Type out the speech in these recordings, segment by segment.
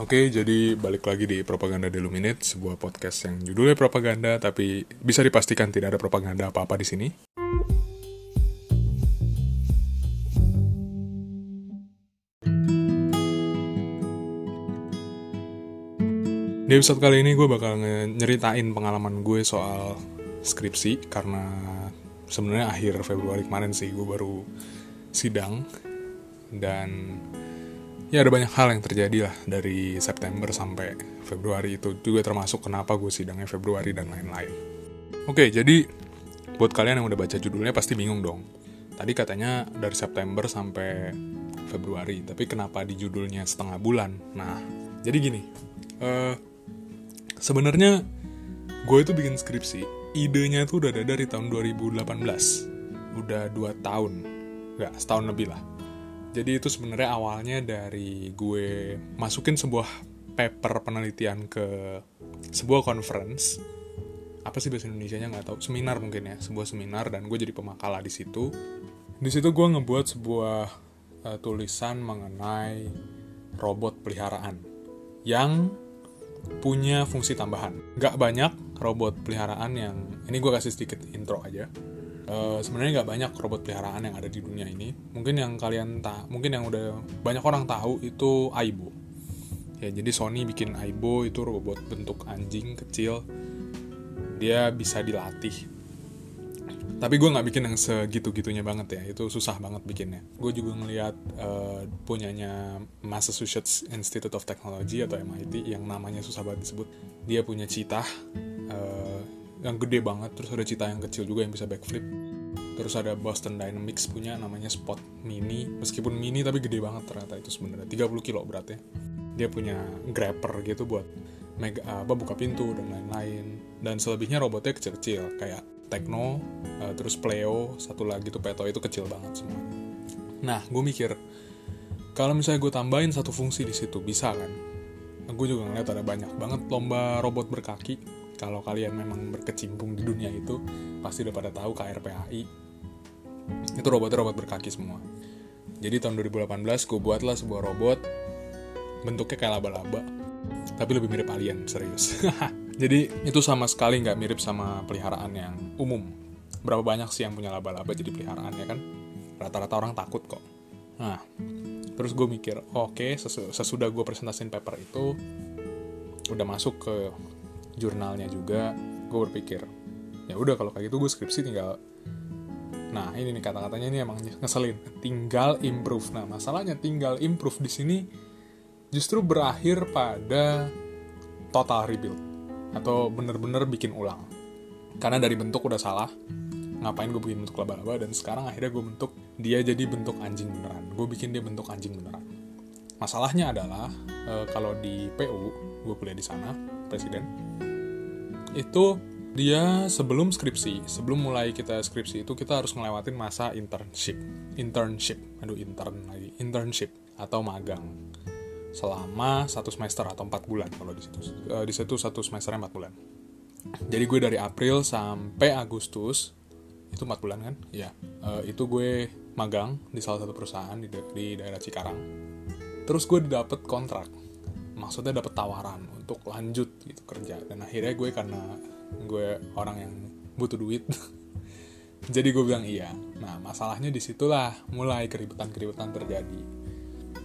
Oke, jadi balik lagi di Propaganda Deluminate, sebuah podcast yang judulnya propaganda, tapi bisa dipastikan tidak ada propaganda apa-apa di sini. Di episode kali ini gue bakal nyeritain pengalaman gue soal skripsi, karena sebenarnya akhir Februari kemarin sih gue baru sidang, dan ya ada banyak hal yang terjadi lah dari September sampai Februari itu juga termasuk kenapa gue sidangnya Februari dan lain-lain. Oke, jadi buat kalian yang udah baca judulnya pasti bingung dong. Tadi katanya dari September sampai Februari, tapi kenapa di judulnya setengah bulan? Nah, jadi gini, uh, sebenarnya gue itu bikin skripsi, idenya tuh udah ada dari tahun 2018, udah 2 tahun, nggak setahun lebih lah jadi itu sebenarnya awalnya dari gue masukin sebuah paper penelitian ke sebuah conference. Apa sih bahasa Indonesia-nya nggak tahu. Seminar mungkin ya, sebuah seminar dan gue jadi pemakalah di situ. Di situ gue ngebuat sebuah uh, tulisan mengenai robot peliharaan yang punya fungsi tambahan. Gak banyak robot peliharaan yang ini gue kasih sedikit intro aja Uh, sebenarnya nggak banyak robot peliharaan yang ada di dunia ini. Mungkin yang kalian tak, mungkin yang udah banyak orang tahu itu Aibo. Ya, jadi Sony bikin Aibo itu robot bentuk anjing kecil. Dia bisa dilatih. Tapi gue nggak bikin yang segitu-gitunya banget ya. Itu susah banget bikinnya. Gue juga ngeliat uh, punyanya Massachusetts Institute of Technology atau MIT yang namanya susah banget disebut. Dia punya cita uh, yang gede banget terus ada cita yang kecil juga yang bisa backflip. Terus ada Boston Dynamics punya namanya Spot Mini. Meskipun mini tapi gede banget ternyata itu sebenarnya. 30 kilo beratnya dia punya grabber gitu buat mega apa buka pintu dan lain-lain. Dan selebihnya robotnya kecil-kecil kayak Tekno uh, terus Pleo satu lagi tuh Peto itu kecil banget semua nah gue mikir kalau misalnya gue tambahin satu fungsi di situ bisa kan? Gue juga ngeliat ada banyak banget lomba robot berkaki kalau kalian memang berkecimpung di dunia itu pasti udah pada tahu KRPAI itu robot-robot berkaki semua. Jadi tahun 2018 gue buatlah sebuah robot bentuknya kayak laba-laba tapi lebih mirip alien serius. Jadi itu sama sekali nggak mirip sama peliharaan yang umum. Berapa banyak sih yang punya laba-laba jadi peliharaan ya kan? Rata-rata orang takut kok. Nah terus gue mikir oke okay, sesudah gue presentasiin paper itu udah masuk ke jurnalnya juga gue berpikir ya udah kalau kayak gitu gue skripsi tinggal nah ini nih kata-katanya ini emang ngeselin. Tinggal improve. Nah masalahnya tinggal improve di sini justru berakhir pada total rebuild atau bener-bener bikin ulang. Karena dari bentuk udah salah ngapain gue bikin bentuk laba-laba dan sekarang akhirnya gue bentuk dia jadi bentuk anjing beneran. Gue bikin dia bentuk anjing beneran. Masalahnya adalah e, kalau di PU gue kuliah di sana presiden itu dia sebelum skripsi, sebelum mulai kita skripsi itu kita harus ngelewatin masa internship. Internship, aduh intern lagi, internship atau magang selama satu semester atau empat bulan kalau di situ. Uh, di situ satu semester empat bulan. Jadi gue dari April sampai Agustus itu empat bulan kan? Ya, itu gue magang di salah satu perusahaan di, di daerah Cikarang. Terus gue dapet kontrak maksudnya dapat tawaran untuk lanjut gitu kerja. Dan akhirnya gue karena gue orang yang butuh duit jadi gue bilang iya. Nah masalahnya di situlah mulai keributan-keributan terjadi.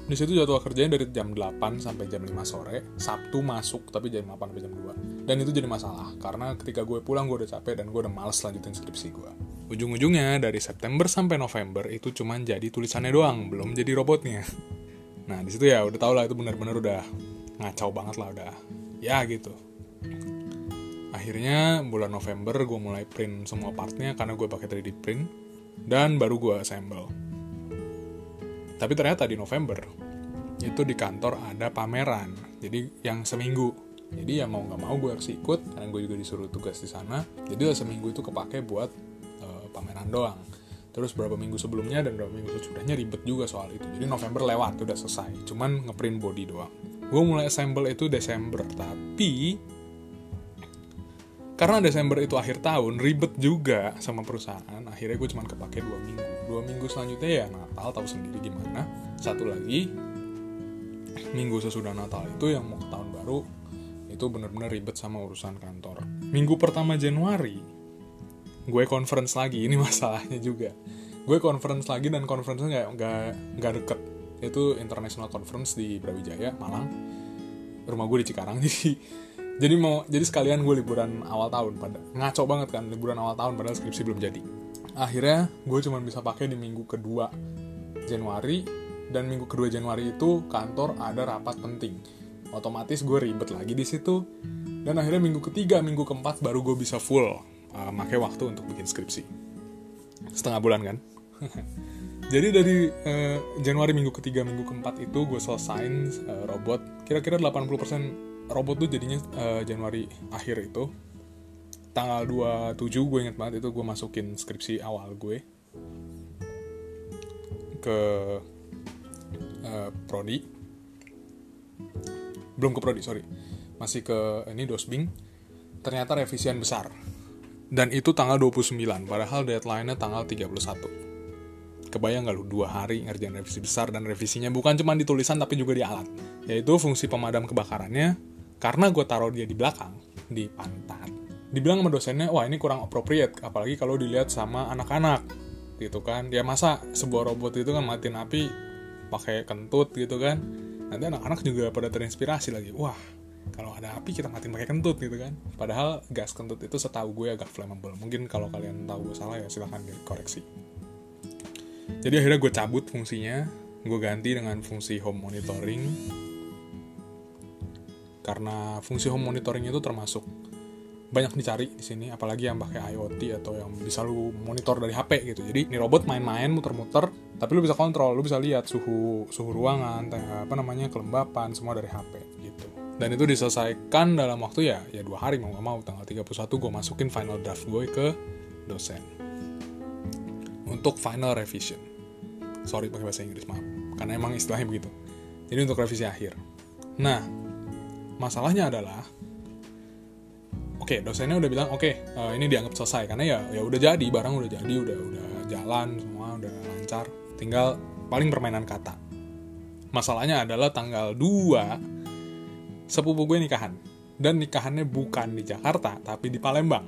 Di situ jadwal kerjanya dari jam 8 sampai jam 5 sore Sabtu masuk tapi jam 8 sampai jam 2 dan itu jadi masalah karena ketika gue pulang gue udah capek dan gue udah males lanjutin skripsi gue. Ujung-ujungnya dari September sampai November itu cuman jadi tulisannya doang belum jadi robotnya. Nah di situ ya udah tau lah itu benar-benar udah ngacau banget lah udah. Ya gitu. Akhirnya bulan November gue mulai print semua partnya karena gue pakai 3D print dan baru gue assemble. Tapi ternyata di November itu di kantor ada pameran. Jadi yang seminggu. Jadi ya mau nggak mau gue harus ikut karena gue juga disuruh tugas di sana. Jadi seminggu itu kepake buat uh, pameran doang. Terus berapa minggu sebelumnya dan berapa minggu sesudahnya ribet juga soal itu. Jadi November lewat udah selesai. Cuman ngeprint body doang gue mulai assemble itu Desember tapi karena Desember itu akhir tahun ribet juga sama perusahaan. Akhirnya gue cuma kepake dua minggu. Dua minggu selanjutnya ya Natal tahu sendiri gimana. Satu lagi minggu sesudah Natal itu yang mau tahun baru itu bener-bener ribet sama urusan kantor. Minggu pertama Januari gue conference lagi. Ini masalahnya juga. Gue conference lagi dan conference nggak nggak nggak deket itu international conference di Brawijaya Malang. Rumah gue di Cikarang jadi jadi mau jadi sekalian gue liburan awal tahun. Pada ngaco banget kan liburan awal tahun padahal skripsi belum jadi. Akhirnya gue cuma bisa pakai di minggu kedua Januari dan minggu kedua Januari itu kantor ada rapat penting. Otomatis gue ribet lagi di situ. Dan akhirnya minggu ketiga minggu keempat baru gue bisa full uh, pakai waktu untuk bikin skripsi. Setengah bulan kan jadi dari uh, Januari minggu ketiga minggu keempat itu gue selesain uh, robot. Kira-kira 80% robot tuh jadinya uh, Januari akhir itu. Tanggal 27 gue inget banget itu gue masukin skripsi awal gue ke uh, prodi. Belum ke prodi sorry. Masih ke ini dosbing. Ternyata revisian besar. Dan itu tanggal 29 padahal deadline-nya tanggal 31 kebayang gak lu? Dua hari ngerjain revisi besar dan revisinya bukan cuma di tulisan tapi juga di alat. Yaitu fungsi pemadam kebakarannya karena gue taruh dia di belakang di pantat. Dibilang sama dosennya wah ini kurang appropriate apalagi kalau dilihat sama anak-anak. Gitu kan. Ya masa sebuah robot itu kan matiin api pakai kentut gitu kan. Nanti anak-anak juga pada terinspirasi lagi. Wah kalau ada api kita matiin pakai kentut gitu kan. Padahal gas kentut itu setahu gue agak flammable. Mungkin kalau kalian tahu salah ya silahkan dikoreksi jadi akhirnya gue cabut fungsinya. Gue ganti dengan fungsi home monitoring. Karena fungsi home monitoring itu termasuk banyak dicari di sini apalagi yang pakai IoT atau yang bisa lu monitor dari HP gitu. Jadi ini robot main-main muter-muter tapi lu bisa kontrol lu bisa lihat suhu suhu ruangan apa namanya kelembapan semua dari HP gitu. Dan itu diselesaikan dalam waktu ya ya dua hari mau gak mau tanggal 31 gue masukin final draft gue ke dosen untuk final revision. Sorry pakai bahasa Inggris maaf. Karena emang istilahnya begitu. Jadi untuk revisi akhir. Nah masalahnya adalah oke okay, dosennya udah bilang oke okay, uh, eh, ini dianggap selesai. Karena ya ya udah jadi barang udah jadi udah udah jalan semua udah lancar. Tinggal paling permainan kata. Masalahnya adalah tanggal 2 sepupu gue nikahan. Dan nikahannya bukan di Jakarta tapi di Palembang.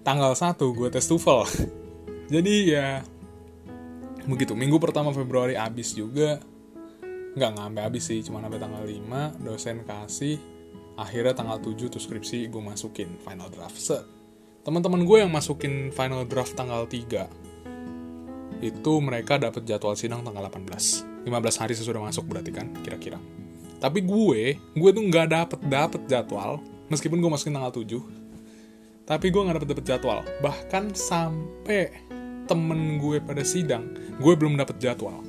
Tanggal 1 gue tes TOEFL jadi ya begitu. Minggu pertama Februari abis juga. Nggak ngambil habis sih cuma sampai tanggal 5 dosen kasih. Akhirnya tanggal 7 tuh skripsi gue masukin final draft. Se teman-teman gue yang masukin final draft tanggal 3 itu mereka dapat jadwal sidang tanggal 18 15 hari sesudah masuk berarti kan kira-kira. Tapi gue gue tuh nggak dapet dapet jadwal meskipun gue masukin tanggal 7 tapi gue nggak dapet dapet jadwal. Bahkan sampai temen gue pada sidang gue belum dapet jadwal.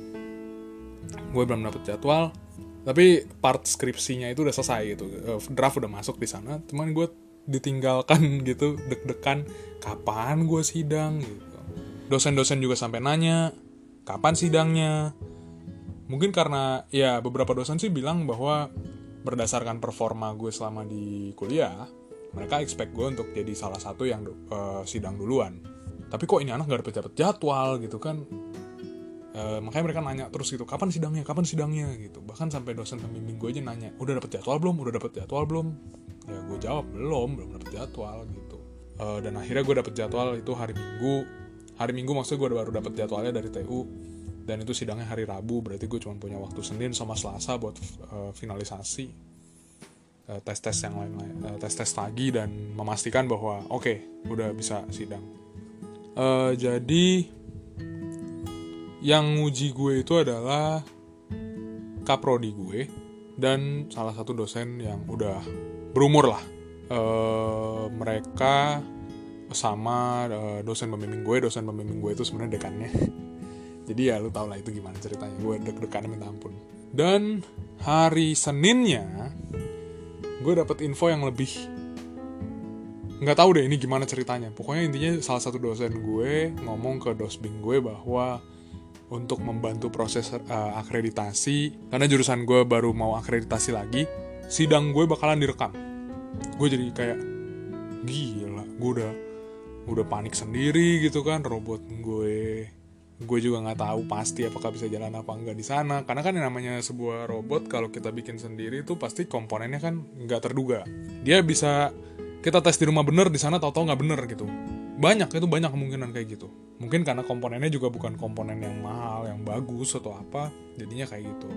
Gue belum dapet jadwal tapi part skripsinya itu udah selesai gitu. Eh, draft udah masuk di sana cuman gue ditinggalkan gitu deg-degan kapan gue sidang? gitu. Dosen-dosen juga sampai nanya kapan sidangnya? Mungkin karena ya beberapa dosen sih bilang bahwa berdasarkan performa gue selama di kuliah mereka expect gue untuk jadi salah satu yang uh, sidang duluan tapi kok ini anak gak dapet dapet jadwal gitu kan? Uh, makanya mereka nanya terus gitu kapan sidangnya? Kapan sidangnya? gitu. Bahkan sampai dosen pembimbing gue aja nanya udah dapet jadwal belum? Udah dapet jadwal belum? Ya gue jawab belum belum dapet jadwal gitu. Uh, dan akhirnya gue dapet jadwal itu hari minggu. Hari minggu maksudnya gue baru dapet jadwalnya dari TU dan itu sidangnya hari Rabu berarti gue cuma punya waktu Senin sama Selasa buat uh, finalisasi tes tes yang lain lain tes tes lagi dan memastikan bahwa oke okay, udah bisa sidang uh, jadi yang nguji gue itu adalah kaprodi gue dan salah satu dosen yang udah berumur lah. E, mereka sama e, dosen pembimbing gue dosen pembimbing gue itu sebenarnya dekannya. Jadi ya lu tau lah itu gimana ceritanya. Gue deg-degan minta ampun. Dan hari Seninnya gue dapet info yang lebih nggak tahu deh ini gimana ceritanya. Pokoknya intinya salah satu dosen gue ngomong ke dosbing gue bahwa untuk membantu proses uh, akreditasi karena jurusan gue baru mau akreditasi lagi sidang gue bakalan direkam. Gue jadi kayak gila gue udah udah panik sendiri gitu kan robot gue. Gue juga nggak tahu pasti apakah bisa jalan apa enggak di sana. Karena kan yang namanya sebuah robot kalau kita bikin sendiri itu pasti komponennya kan nggak terduga. Dia bisa kita tes di rumah bener di sana tau-tau nggak bener gitu. Banyak itu banyak kemungkinan kayak gitu. Mungkin karena komponennya juga bukan komponen yang mahal yang bagus atau apa jadinya kayak gitu.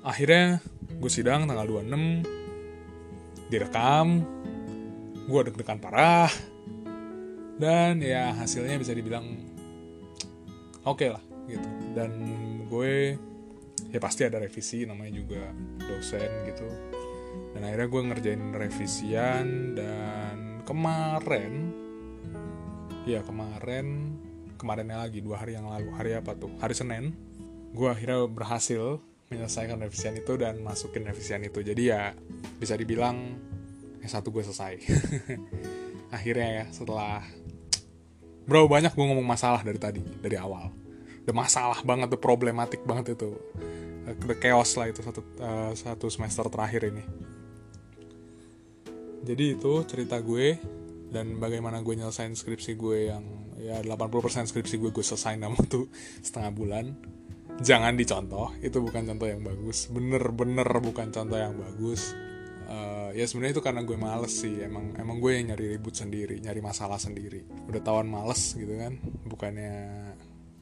Akhirnya gue sidang tanggal 26 direkam gue deg-degan parah dan ya hasilnya bisa dibilang oke okay lah gitu. Dan gue ya pasti ada revisi namanya juga dosen gitu dan akhirnya gue ngerjain revisian dan kemarin ya kemarin kemarinnya lagi dua hari yang lalu hari apa tuh? Hari senin gue akhirnya berhasil menyelesaikan revisian itu dan masukin revisian itu. Jadi ya bisa dibilang S1 gue selesai. Akhirnya ya setelah Bro banyak gue ngomong masalah dari tadi dari awal. Udah masalah banget tuh problematik banget itu the chaos lah itu satu uh, satu semester terakhir ini. Jadi itu cerita gue dan bagaimana gue nyelesain skripsi gue yang ya 80% skripsi gue gue selesai dalam waktu setengah bulan. Jangan dicontoh itu bukan contoh yang bagus. Bener-bener bukan contoh yang bagus. Uh, ya sebenarnya itu karena gue males sih. Emang emang gue yang nyari ribut sendiri nyari masalah sendiri. Udah tawan males gitu kan? Bukannya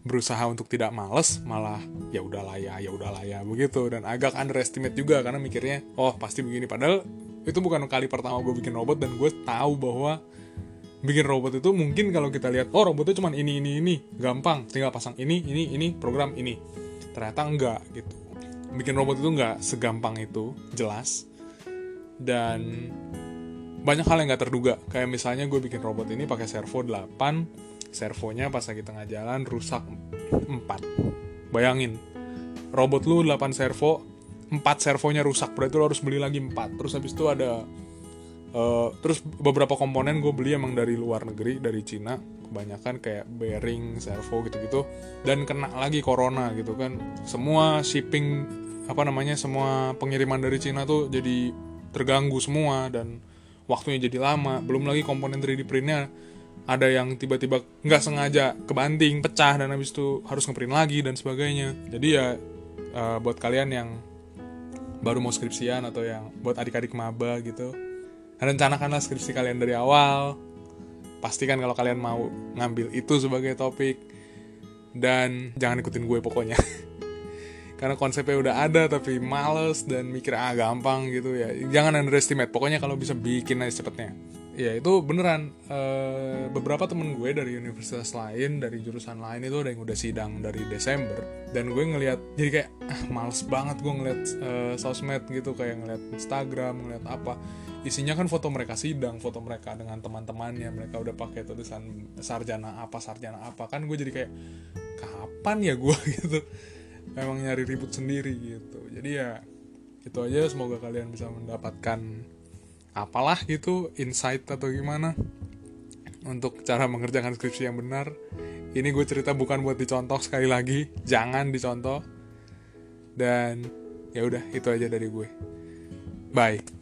berusaha untuk tidak males malah ya udahlah ya ya udahlah ya begitu. Dan agak underestimate juga karena mikirnya oh pasti begini. Padahal itu bukan kali pertama gue bikin robot dan gue tahu bahwa bikin robot itu mungkin kalau kita lihat oh robotnya cuma ini ini ini. Gampang tinggal pasang ini ini ini program ini. Ternyata enggak gitu. Bikin robot itu enggak segampang itu jelas. Dan banyak hal yang nggak terduga. Kayak misalnya gue bikin robot ini pakai servo 8 servonya pas lagi tengah jalan rusak 4 bayangin robot lu 8 servo 4 servonya rusak berarti lu harus beli lagi 4 terus habis itu ada uh, terus beberapa komponen gue beli emang dari luar negeri dari Cina. Kebanyakan kayak bearing servo gitu-gitu. Dan kena lagi corona gitu kan. Semua shipping apa namanya semua pengiriman dari Cina tuh jadi terganggu semua dan waktunya jadi lama. Belum lagi komponen 3D printnya ada yang tiba-tiba nggak sengaja kebanting pecah dan habis itu harus ngeprint lagi dan sebagainya. Jadi ya uh, buat kalian yang baru mau skripsian atau yang buat adik-adik maba gitu rencanakanlah skripsi kalian dari awal. Pastikan kalau kalian mau ngambil itu sebagai topik. Dan jangan ikutin gue pokoknya. Karena konsepnya udah ada tapi males dan mikir ah gampang gitu ya. Jangan underestimate. Pokoknya kalau bisa bikin aja cepetnya ya itu beneran e, beberapa temen gue dari universitas lain dari jurusan lain itu ada yang udah sidang dari Desember. Dan gue ngeliat jadi kayak ah males banget gue ngeliat e, sosmed gitu kayak ngeliat Instagram ngeliat apa. Isinya kan foto mereka sidang foto mereka dengan teman-temannya. Mereka udah pakai tulisan sarjana apa sarjana apa. Kan gue jadi kayak kapan ya gue gitu? Emang nyari ribut sendiri gitu. Jadi ya itu aja. Semoga kalian bisa mendapatkan apalah gitu insight atau gimana. Untuk cara mengerjakan skripsi yang benar. Ini gue cerita bukan buat dicontoh sekali lagi jangan dicontoh. Dan ya udah itu aja dari gue. Bye